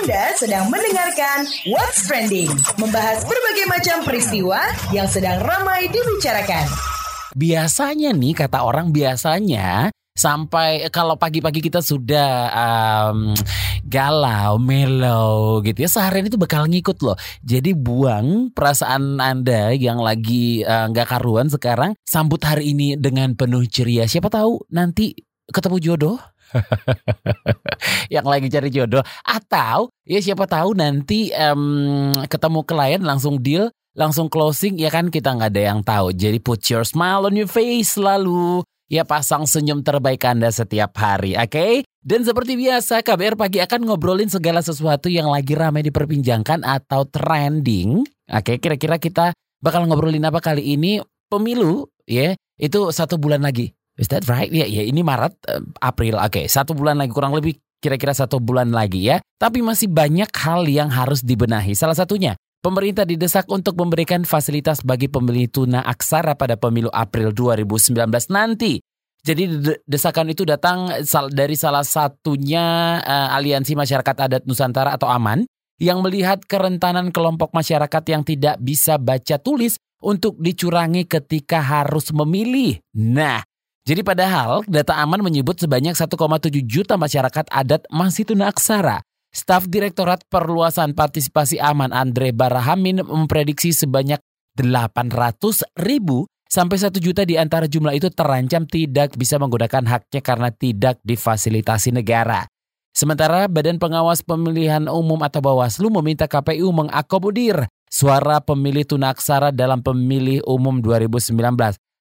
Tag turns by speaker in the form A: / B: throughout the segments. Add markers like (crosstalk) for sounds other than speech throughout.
A: Anda sedang mendengarkan What's Trending, membahas berbagai macam peristiwa yang sedang ramai dibicarakan.
B: Biasanya nih kata orang biasanya sampai kalau pagi-pagi kita sudah um, galau, mellow gitu ya seharian itu bakal ngikut loh. Jadi buang perasaan Anda yang lagi uh, nggak uh, karuan sekarang sambut hari ini dengan penuh ceria. Siapa tahu nanti ketemu jodoh (laughs) yang lagi cari jodoh. Atau ya siapa tahu nanti um, ketemu klien langsung deal langsung closing ya kan? Kita nggak ada yang tahu. Jadi put your smile on your face lalu. Ya pasang senyum terbaik anda setiap hari oke? Okay? dan seperti biasa KBR pagi akan ngobrolin segala sesuatu yang lagi ramai diperbincangkan atau trending. Oke okay? kira-kira kita bakal ngobrolin apa kali ini? Pemilu ya itu satu bulan lagi Is that right? Ya, ya ini Maret, uh, April. Oke, okay, satu bulan lagi kurang lebih kira-kira satu bulan lagi ya. Tapi masih banyak hal yang harus dibenahi. Salah satunya, pemerintah didesak untuk memberikan fasilitas bagi pemilih tuna aksara pada pemilu April 2019 nanti. Jadi desakan itu datang dari salah satunya uh, Aliansi Masyarakat Adat Nusantara atau AMAN yang melihat kerentanan kelompok masyarakat yang tidak bisa baca tulis untuk dicurangi ketika harus memilih. Nah, jadi padahal data aman menyebut sebanyak 1,7 juta masyarakat adat masih tunaksara. Staf Direktorat Perluasan Partisipasi Aman Andre Barahamin memprediksi sebanyak 800 ribu sampai 1 juta di antara jumlah itu terancam tidak bisa menggunakan haknya karena tidak difasilitasi negara. Sementara Badan Pengawas Pemilihan Umum atau Bawaslu meminta KPU mengakomodir suara pemilih tunaksara dalam pemilih umum 2019.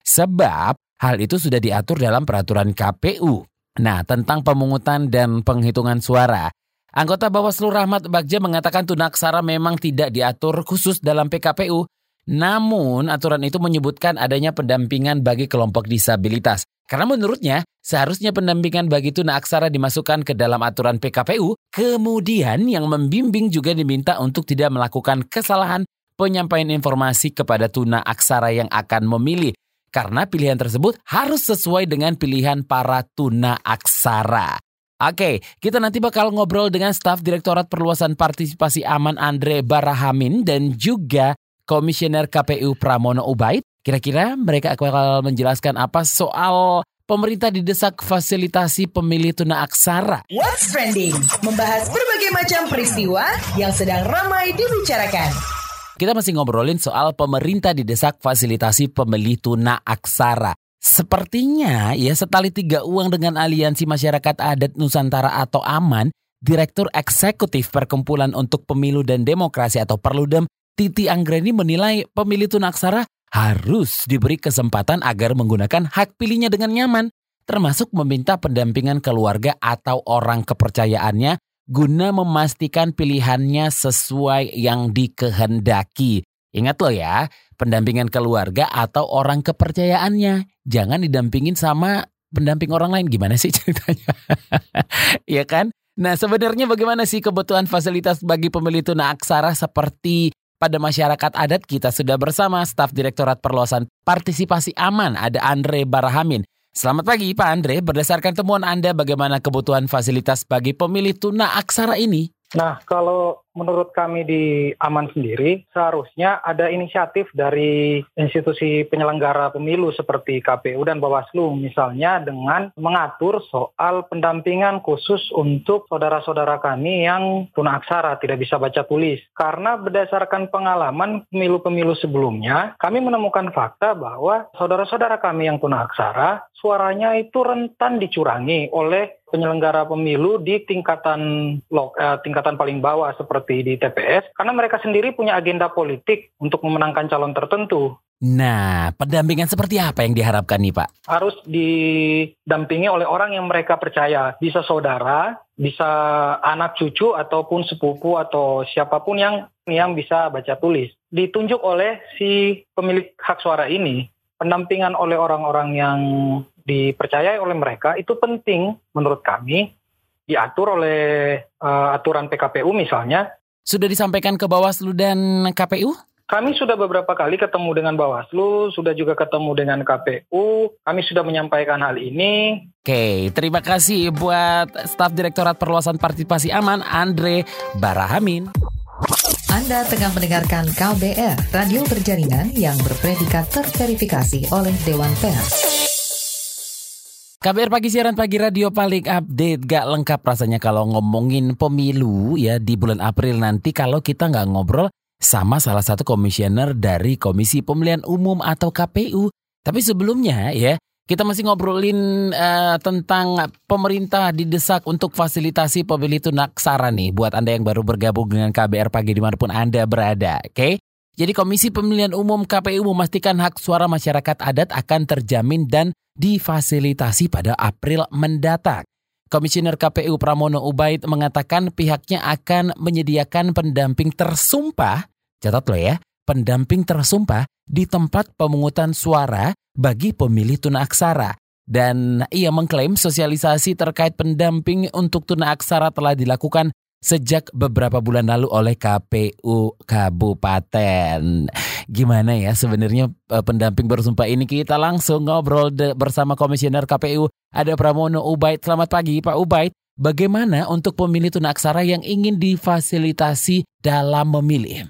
B: Sebab Hal itu sudah diatur dalam peraturan KPU. Nah, tentang pemungutan dan penghitungan suara. Anggota Bawaslu Rahmat Bagja mengatakan tunaksara memang tidak diatur khusus dalam PKPU, namun aturan itu menyebutkan adanya pendampingan bagi kelompok disabilitas. Karena menurutnya, seharusnya pendampingan bagi tunaksara dimasukkan ke dalam aturan PKPU, kemudian yang membimbing juga diminta untuk tidak melakukan kesalahan penyampaian informasi kepada tuna aksara yang akan memilih karena pilihan tersebut harus sesuai dengan pilihan para tuna aksara. Oke, kita nanti bakal ngobrol dengan staf Direktorat Perluasan Partisipasi Aman Andre Barahamin dan juga Komisioner KPU Pramono Ubaid. Kira-kira mereka akan menjelaskan apa soal pemerintah didesak fasilitasi pemilih tuna aksara.
A: What's Trending? Membahas berbagai macam peristiwa yang sedang ramai dibicarakan.
B: Kita masih ngobrolin soal pemerintah didesak fasilitasi pemilih tuna aksara. Sepertinya ya setali tiga uang dengan Aliansi Masyarakat Adat Nusantara atau AMAN, Direktur Eksekutif Perkumpulan untuk Pemilu dan Demokrasi atau Perludem, Titi Anggreni menilai pemilih tunaksara harus diberi kesempatan agar menggunakan hak pilihnya dengan nyaman, termasuk meminta pendampingan keluarga atau orang kepercayaannya guna memastikan pilihannya sesuai yang dikehendaki. Ingat loh ya, pendampingan keluarga atau orang kepercayaannya. Jangan didampingin sama pendamping orang lain. Gimana sih (laughs) ceritanya? Iya kan? Nah sebenarnya bagaimana sih kebutuhan fasilitas bagi pemilih tuna aksara seperti pada masyarakat adat kita sudah bersama staf Direktorat Perluasan Partisipasi Aman ada Andre Barahamin. Selamat pagi Pak Andre, berdasarkan temuan Anda bagaimana kebutuhan fasilitas bagi pemilih tuna aksara ini?
C: Nah, kalau menurut kami di Aman sendiri, seharusnya ada inisiatif dari institusi penyelenggara pemilu seperti KPU dan Bawaslu misalnya dengan mengatur soal pendampingan khusus untuk saudara-saudara kami yang tunaksara tidak bisa baca tulis. Karena berdasarkan pengalaman pemilu-pemilu sebelumnya, kami menemukan fakta bahwa saudara-saudara kami yang tunaksara suaranya itu rentan dicurangi oleh penyelenggara pemilu di tingkatan eh, tingkatan paling bawah seperti seperti di TPS karena mereka sendiri punya agenda politik untuk memenangkan calon tertentu.
B: Nah, pendampingan seperti apa yang diharapkan nih Pak?
C: Harus didampingi oleh orang yang mereka percaya. Bisa saudara, bisa anak cucu ataupun sepupu atau siapa pun yang yang bisa baca tulis. Ditunjuk oleh si pemilik hak suara ini. Pendampingan oleh orang-orang yang dipercayai oleh mereka itu penting menurut kami diatur oleh uh, aturan PKPU misalnya.
B: Sudah disampaikan ke Bawaslu dan KPU?
C: Kami sudah beberapa kali ketemu dengan Bawaslu, sudah juga ketemu dengan KPU, kami sudah menyampaikan hal ini.
B: Oke, terima kasih buat staf Direktorat Perluasan Partisipasi Aman, Andre Barahamin.
D: Anda tengah mendengarkan KBR, radio berjaringan yang berpredikat terverifikasi oleh Dewan Pers.
B: KBR Pagi Siaran Pagi Radio paling update. Gak lengkap rasanya kalau ngomongin pemilu ya di bulan April nanti Kalau kita nggak ngobrol sama salah satu komisioner dari Komisi Pemilihan Umum atau KPU Tapi sebelumnya ya kita masih ngobrolin uh, tentang pemerintah didesak untuk fasilitasi pemilih tunaksara nih. Buat Anda yang baru bergabung dengan KBR Pagi di mana pun Anda berada oke? okay? Jadi Komisi Pemilihan Umum KPU memastikan hak suara masyarakat adat akan terjamin dan difasilitasi pada April mendatang. Komisioner KPU Pramono Ubaid mengatakan pihaknya akan menyediakan pendamping tersumpah, catat lo ya, pendamping tersumpah di tempat pemungutan suara bagi pemilih tunaaksara. Dan ia mengklaim sosialisasi terkait pendamping untuk tunaaksara telah dilakukan sejak beberapa bulan lalu oleh KPU Kabupaten. Gimana ya sebenarnya eh, pendamping bersumpah ini kita langsung ngobrol bersama Komisioner KPU ada Pramono Ubaid. Selamat pagi Pak Ubaid. Bagaimana untuk pemilih tunaksara yang ingin difasilitasi dalam memilih?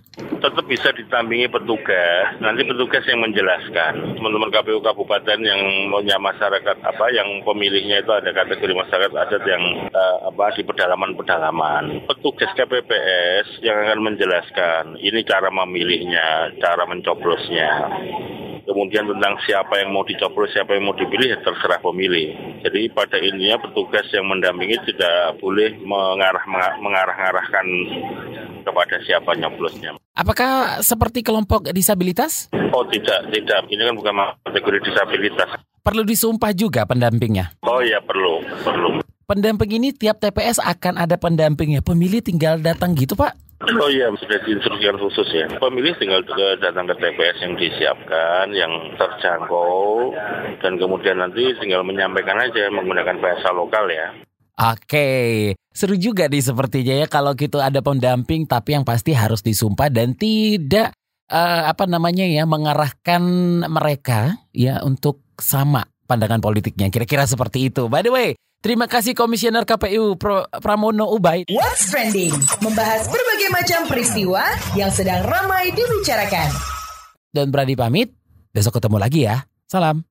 E: Tetap bisa ditampingi petugas. Nanti petugas yang menjelaskan. Teman-teman KPU kabupaten yang punya masyarakat apa yang pemilihnya itu ada kategori masyarakat adat yang uh, apa di pedalaman-pedalaman. Petugas KPPS yang akan menjelaskan ini cara memilihnya, cara mencoblosnya. Kemudian tentang siapa yang mau dicoblos, siapa yang mau dipilih, ya terserah pemilih. Jadi pada intinya petugas yang mendampingi tidak boleh mengarah mengarah-arahkan kepada siapa nyoblosnya.
B: Apakah seperti kelompok disabilitas?
E: Oh tidak, tidak. Ini kan bukan kategori disabilitas.
B: Perlu disumpah juga pendampingnya?
E: Oh iya perlu, perlu.
B: Pendamping ini tiap TPS akan ada pendampingnya. Pemilih tinggal datang gitu Pak?
E: Oh iya, sudah diinstruksikan khusus ya. Pemilih tinggal ke, datang ke TPS yang disiapkan, yang terjangkau, dan kemudian nanti tinggal menyampaikan aja menggunakan bahasa lokal ya.
B: Oke, seru juga nih sepertinya ya kalau gitu ada pendamping tapi yang pasti harus disumpah dan tidak uh, apa namanya ya mengarahkan mereka ya untuk sama pandangan politiknya. Kira-kira seperti itu. By the way, terima kasih Komisioner KPU Pro, Pramono Ubaid.
A: What's trending? Membahas berbagai macam peristiwa yang sedang ramai dibicarakan.
B: Dan berani pamit, besok ketemu lagi ya. Salam.